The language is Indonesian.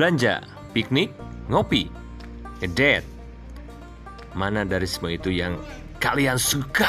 belanja, piknik, ngopi, ngedate. Mana dari semua itu yang kalian suka?